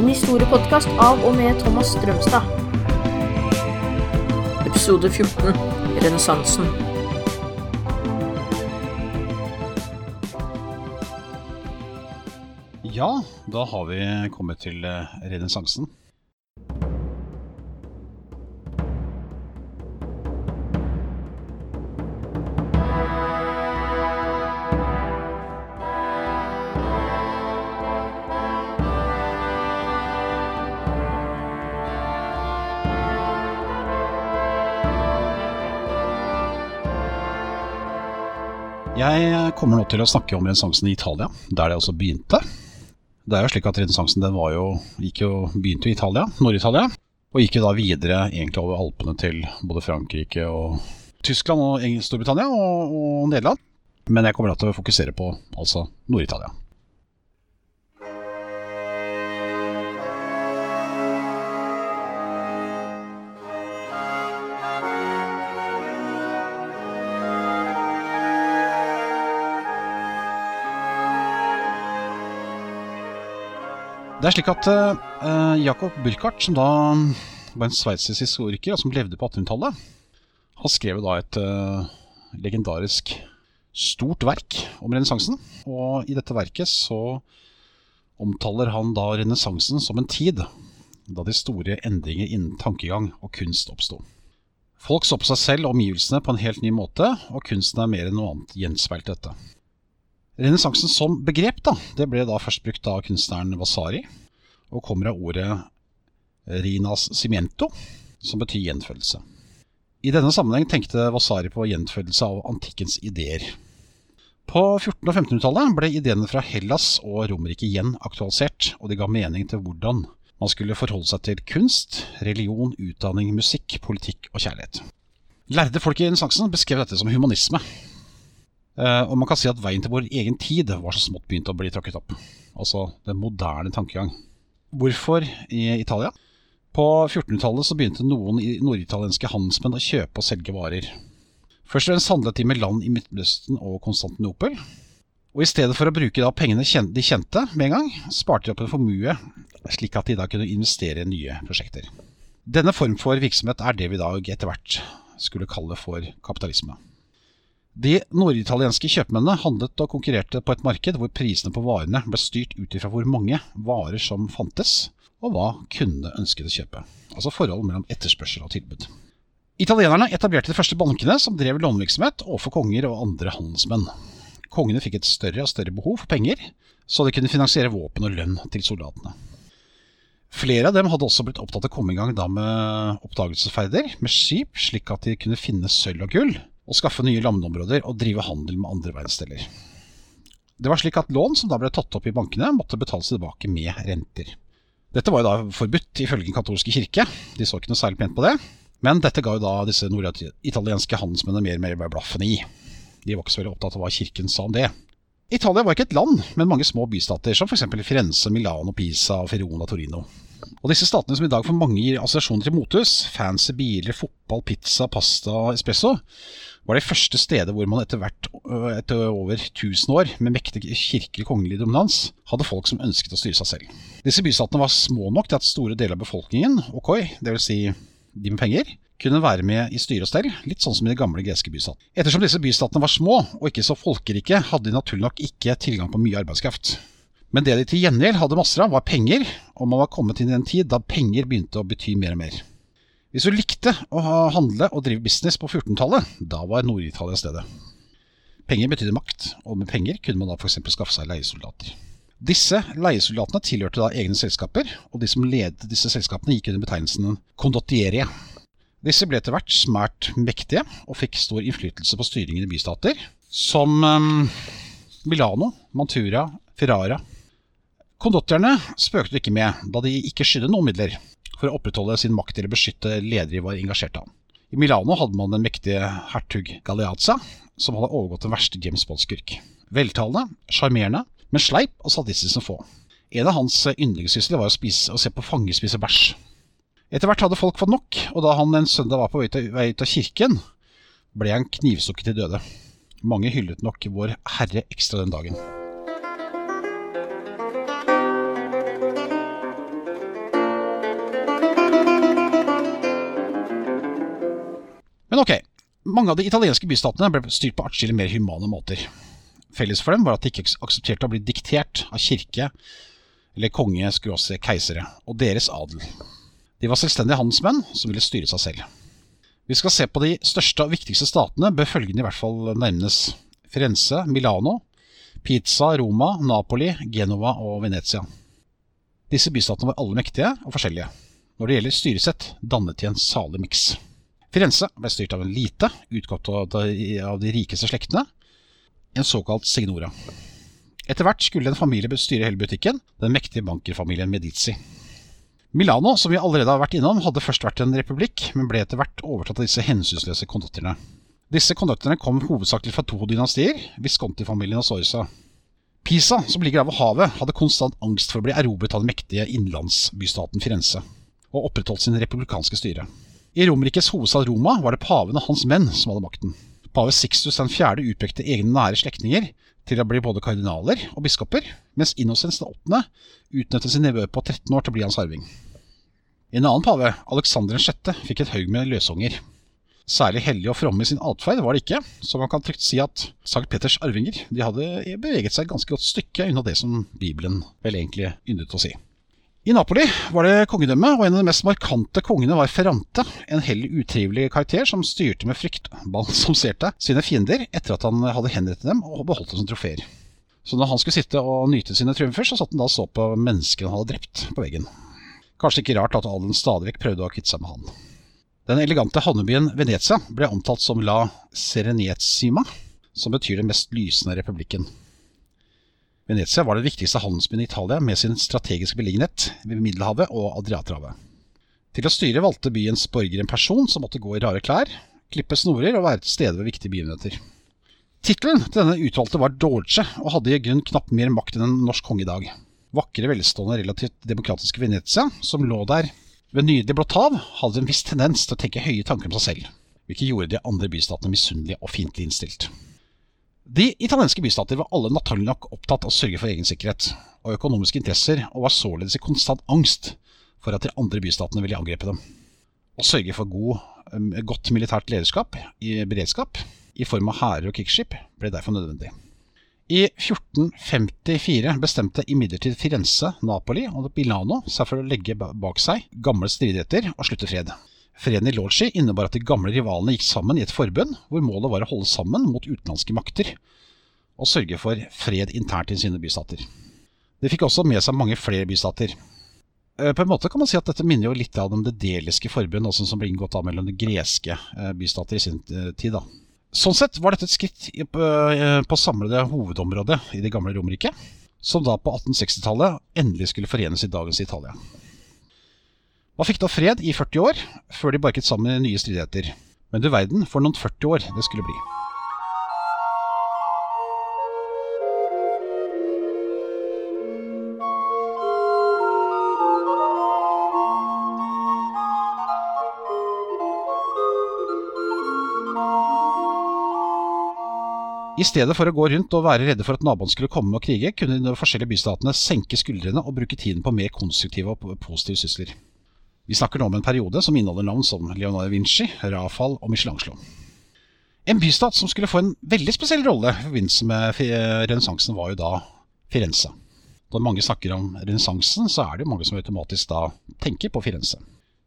En historiepodkast av og med Thomas Strømstad. Episode 14 Renessansen. Ja, da har vi kommet til eh, renessansen. Jeg kommer nå til å snakke om renessansen i Italia, der det også begynte. Det er jo slik at Renessansen begynte jo i Italia, Nord-Italia, og gikk jo da videre egentlig over Alpene til både Frankrike og Tyskland og Storbritannia og, og Nederland. Men jeg kommer da til å fokusere på altså Nord-Italia. Det er slik at uh, Jakob Burkhardt, som da var en sveitsisk historiker og som levde på 1800-tallet, han skrev da et uh, legendarisk stort verk om renessansen. Og i dette verket så omtaler han da renessansen som en tid da de store endringer innen tankegang og kunst oppsto. Folk så på seg selv og omgivelsene på en helt ny måte, og kunsten er mer enn noe annet gjenspeilt dette. Renessansen som begrep da, det ble da først brukt av kunstneren Vasari, og kommer av ordet rinas cimiento, som betyr gjenfødelse. I denne sammenheng tenkte Vasari på gjenfødelse av antikkens ideer. På 1400- og 1500-tallet ble ideene fra Hellas og Romerike igjen aktualisert, og de ga mening til hvordan man skulle forholde seg til kunst, religion, utdanning, musikk, politikk og kjærlighet. Lærde folk i renessansen beskrev dette som humanisme, og man kan si at veien til vår egen tid var så smått begynt å bli tråkket opp. Altså den moderne tankegang. Hvorfor i Italia? På 1400-tallet så begynte noen norditalienske handelsmenn å kjøpe og selge varer. Først og fremst handlet de med land i Midtøsten og Konstantinopel. Og i stedet for å bruke da pengene de kjente med en gang, sparte de opp en formue, slik at de da kunne investere i nye prosjekter. Denne form for virksomhet er det vi i dag etter hvert skulle kalle for kapitalisme. De norditalienske kjøpmennene handlet og konkurrerte på et marked hvor prisene på varene ble styrt ut ifra hvor mange varer som fantes, og hva kundene ønsket å kjøpe. Altså forhold mellom etterspørsel og tilbud. Italienerne etablerte de første bankene som drev lånevirksomhet overfor konger og andre handelsmenn. Kongene fikk et større og større behov for penger, så de kunne finansiere våpen og lønn til soldatene. Flere av dem hadde også blitt opptatt av å komme i gang med oppdagelsesferder med skip, slik at de kunne finne sølv og gull, og skaffe nye landområder og drive handel med andre verdensdeler. Det var slik at lån som da ble tatt opp i bankene, måtte betales tilbake med renter. Dette var jo da forbudt ifølge den katolske kirke, de så ikke noe særlig pent på det, men dette ga jo da disse norditalienske handelsmennene mer og mer blaffen i. De var ikke så veldig opptatt av hva kirken sa om det. Italia var ikke et land, men mange små bystater, som f.eks. Firenze, Milano, Pisa, Verona, Torino. Og disse statene som i dag for mange gir assosiasjoner til mothus, fancy biler, fotball, pizza, pasta, espresso, var de første steder hvor man etter hvert, øh, etter over 1000 år med mektig kirkelig kongelig dominans, hadde folk som ønsket å styre seg selv. Disse bystatene var små nok til at store deler av befolkningen, okoi, dvs. Si de med penger, kunne være med i styre og stell, litt sånn som i de gamle greske bystatene. Ettersom disse bystatene var små og ikke så folkerike, hadde de naturlig nok ikke tilgang på mye arbeidskraft. Men det de til gjengjeld hadde masser av, var penger, og man var kommet inn i en tid da penger begynte å bety mer og mer. Hvis du likte å handle og drive business på 14-tallet, da var Nord-Italia stedet. Penger betydde makt, og med penger kunne man da f.eks. skaffe seg leiesoldater. Disse leiesoldatene tilhørte da egne selskaper, og de som ledet disse selskapene gikk under betegnelsen condottieri. Disse ble etter hvert smært mektige og fikk stor innflytelse på styringen i bystater, som um, Milano, Mantura, Ferrara. Kondottierne spøkte ikke med, da de ikke skydde noen midler for å opprettholde sin makt eller beskytte ledere de var engasjert av. I Milano hadde man den mektige hertug Galeazza, som hadde overgått den verste James Bond-skurk. Veltalende, sjarmerende, men sleip og sadistisk som få. En av hans yndlingssysler var å, spise, å se på fanger spise bæsj. Etter hvert hadde folk fått nok, og da han en søndag var på vei til- vei ut av kirken, ble han knivstukket til døde. Mange hyllet nok Vår Herre ekstra den dagen. Men ok, mange av de italienske bystatene ble styrt på atskillig mer humane måter. Felles for dem var at de ikke aksepterte å bli diktert av kirke eller konge, skråse, keisere og deres adel. De var selvstendige handelsmenn som ville styre seg selv. Vi skal se på de største og viktigste statene, bør følgende i hvert fall nevnes. Firenze, Milano, Pizza, Roma, Napoli, Genova og Venezia. Disse bystatene var alle mektige og forskjellige. Når det gjelder styresett, dannet de en salig miks. Firenze ble styrt av en lite, utgått av de rikeste slektene, en såkalt signora. Etter hvert skulle en familie styre hele butikken, den mektige bankerfamilien Medici. Milano, som vi allerede har vært innom, hadde først vært en republikk, men ble etter hvert overtatt av disse hensynsløse kondukterne. Disse kondukterne kom hovedsakelig fra to dynastier, Visconti-familien og Sorsa. Pisa, som ligger der ved havet, hadde konstant angst for å bli erobret av den mektige innlandsbystaten Firenze, og opprettholdt sin republikanske styre. I Romerikes hovedstad Roma var det paven og hans menn som hadde makten. Pave Sixtus den 4. utpekte egne nære slektninger til å bli både kardinaler og biskoper, mens Innocens 8. utnyttet sin nevø på 13 år til å bli hans arving. En annen pave, Alexander 6., fikk et haug med løsunger. Særlig hellige og fromme i sin atferd var det ikke, så man kan trygt si at Sankt Peters arvinger de hadde beveget seg et ganske godt stykke unna det som Bibelen vel egentlig yndet å si. I Napoli var det kongedømme, og en av de mest markante kongene var Ferrante, en hell utrivelig karakter som styrte med frykt, balsamserte sine fiender etter at han hadde henrettet dem og beholdt dem som trofeer. Så når han skulle sitte og nyte sine triumfer, så satt han da og så på menneskene han hadde drept, på veggen. Kanskje ikke rart at adelen stadig vekk prøvde å kvitte seg med han. Den elegante havnebyen Venezia ble omtalt som La Serenetsima, som betyr den mest lysende republikken. Venezia var det viktigste handelsbyen i Italia med sin strategiske beliggenhet ved Middelhavet og Adriaterhavet. Til å styre valgte byens borgere en person som måtte gå i rare klær, klippe snorer og være til stede ved viktige begivenheter. Tittelen til denne utvalgte var Dorce, og hadde i grunn knapt mer makt enn en norsk konge i dag. Vakre, velstående, relativt demokratiske Venezia, som lå der ved nydelig blått hav, hadde en viss tendens til å tenke høye tanker om seg selv, hvilket gjorde de andre bystatene misunnelige og fiendtlig innstilt. De italienske bystater var alle naturlig nok opptatt av å sørge for egen sikkerhet og økonomiske interesser, og var således i konstant angst for at de andre bystatene ville angrepe dem. Å sørge for god, godt militært lederskap i beredskap i form av hærer og krigsskip ble derfor nødvendig. I 1454 bestemte imidlertid Firenze, Napoli og Milano seg for å legge bak seg gamle stridigheter og slutte fred. Freden i Lodzi innebar at de gamle rivalene gikk sammen i et forbund, hvor målet var å holde sammen mot utenlandske makter og sørge for fred internt i sine bystater. De fikk også med seg mange flere bystater. Eh, på en måte kan man si at dette minner jo litt av det deliske forbund, også som ble inngått av mellom de greske eh, bystater i sin eh, tid. da. Sånn sett var dette et skritt på samlede hovedområdet i det gamle Romerriket, som da på 1860-tallet endelig skulle forenes i dagens Italia. Man fikk da fred i 40 år, før de barket sammen i nye stridigheter. Men du verden for noen 40 år det skulle bli. I stedet for å gå rundt og være redde for at naboen skulle komme og krige, kunne de forskjellige bystatene senke skuldrene og bruke tiden på mer konstruktive og positive sysler. Vi snakker nå om en periode som inneholder navn som Leonardo Vinci, Rafal og Michelangelo. En bystat som skulle få en veldig spesiell rolle i forbindelse med renessansen, var jo da Firenze. Når mange snakker om renessansen, så er det jo mange som automatisk da tenker på Firenze.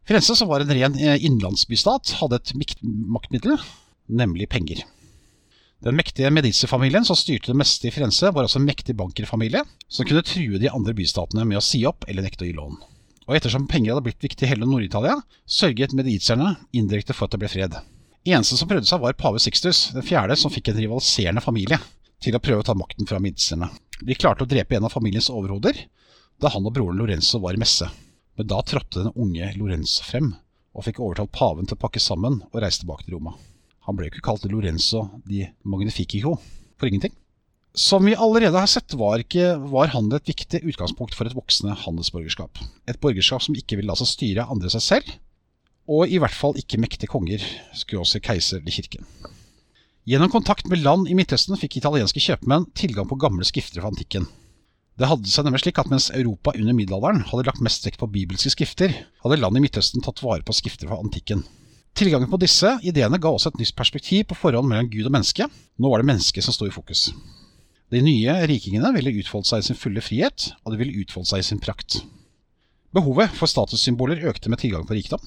Firenze, som var en ren eh, innenlandsbystat, hadde et maktmiddel, nemlig penger. Den mektige Medici-familien som styrte det meste i Firenze, var altså en mektig bankerfamilie som kunne true de andre bystatene med å si opp eller nekte å gi lån og ettersom penger hadde blitt viktig i hele Nord-Italia, sørget medicierne indirekte for at det ble fred. Eneste som prøvde seg, var pave Sixtus, den fjerde, som fikk en rivaliserende familie til å prøve å ta makten fra medicierne. De klarte å drepe en av familiens overhoder da han og broren Lorenzo var i messe. Men da trådte den unge Lorenzo frem og fikk overtalt paven til å pakke sammen og reise tilbake til Roma. Han ble jo ikke kalt Lorenzo di Magnifico for ingenting. Som vi allerede har sett, var, ikke, var handel et viktig utgangspunkt for et voksende handelsborgerskap. Et borgerskap som ikke ville la seg styre andre seg selv, og i hvert fall ikke mektige konger, skråser keiser eller kirken. Gjennom kontakt med land i Midtøsten fikk italienske kjøpmenn tilgang på gamle skrifter fra antikken. Det hadde seg nemlig slik at mens Europa under middelalderen hadde lagt mest vekt på bibelske skrifter, hadde land i Midtøsten tatt vare på skrifter fra antikken. Tilgangen på disse ideene ga også et nytt perspektiv på forholdet mellom Gud og menneske. Nå var det mennesket som sto i fokus. De nye rikingene ville utfolde seg i sin fulle frihet, og de ville utfolde seg i sin prakt. Behovet for statussymboler økte med tilgang på rikdom.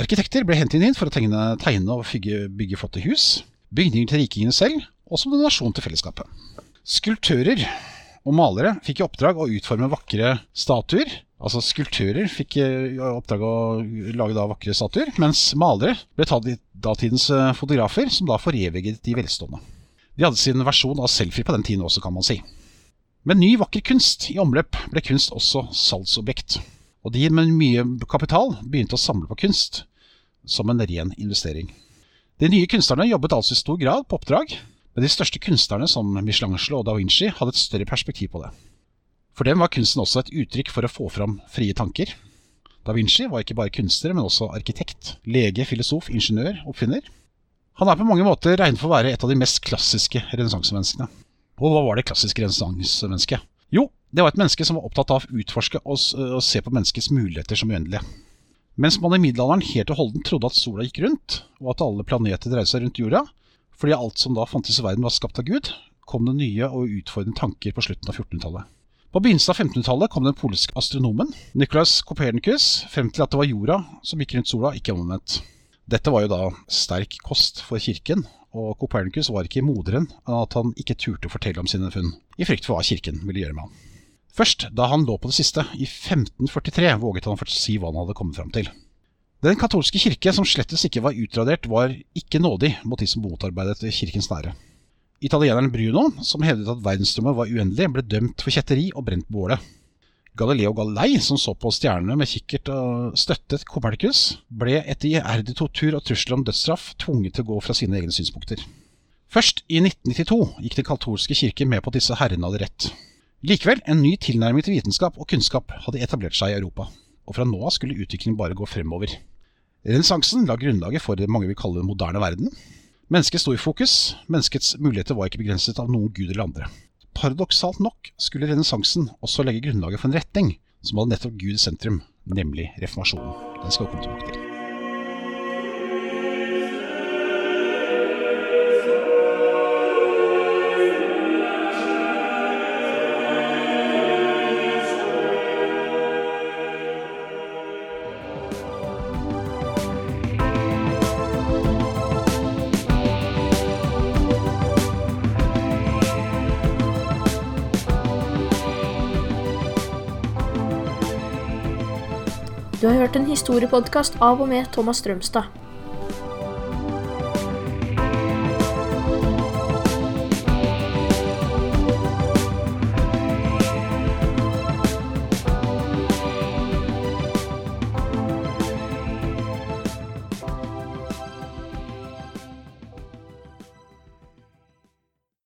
Arkitekter ble hentet inn for å tegne, tegne og bygge, bygge flotte hus, bygninger til rikingene selv, og som donasjon til fellesskapet. Skulptører og malere fikk i oppdrag å utforme vakre statuer. Altså Skulptører fikk i oppdrag å lage da vakre statuer, mens malere ble tatt i datidens eh, fotografer, som da foreviget de velstående. De hadde sin versjon av selfie på den tiden også, kan man si. Med ny, vakker kunst i omløp ble kunst også salgsobjekt. Og de med mye kapital begynte å samle på kunst, som en ren investering. De nye kunstnerne jobbet altså i stor grad på oppdrag, men de største kunstnerne som Michelangelo og da Vinci hadde et større perspektiv på det. For dem var kunsten også et uttrykk for å få fram frie tanker. Da Vinci var ikke bare kunstner, men også arkitekt, lege, filosof, ingeniør, oppfinner. Han er på mange måter regnet for å være et av de mest klassiske renessansemenneskene. Og hva var det klassiske renessansemennesket? Jo, det var et menneske som var opptatt av å utforske og, se på menneskets muligheter som uendelige. Mens man i middelalderen helt og holdent trodde at sola gikk rundt, og at alle planeter dreide seg rundt jorda, fordi alt som da fantes i verden var skapt av Gud, kom det nye og utfordrende tanker på slutten av 1400-tallet. På begynnelsen av 1500-tallet kom den polske astronomen Nicolas Copernicus frem til at det var jorda som gikk rundt sola, ikke omvendt. Dette var jo da sterk kost for kirken, og Copernicus var ikke moderen at han ikke turte å fortelle om sine funn, i frykt for hva kirken ville gjøre med han. Først da han lå på det siste, i 1543, våget han å si hva han hadde kommet fram til. Den katolske kirke, som slettes ikke var utradert, var ikke nådig mot de som motarbeidet kirkens nære. Italieneren Bruno, som hevdet at verdensrommet var uendelig, ble dømt for kjetteri og brent på bålet. Galileo Galilei, som så på stjernene med kikkert og støttet Copernicus, ble etter iherdig tortur og trusler om dødsstraff tvunget til å gå fra sine egne synspunkter. Først i 1992 gikk den katolske kirke med på at disse herrene hadde rett. Likevel, en ny tilnærming til vitenskap og kunnskap hadde etablert seg i Europa, og fra nå av skulle utviklingen bare gå fremover. Renessansen la grunnlaget for det mange vil kalle den moderne verden. Mennesket sto i fokus, menneskets muligheter var ikke begrenset av noen gud eller andre. Paradoksalt nok skulle renessansen også legge grunnlaget for en retning som hadde nettopp Gud i sentrum, nemlig reformasjonen. Den skal vi komme tilbake til. Du har hørt en historiepodkast av og med Thomas Strømstad.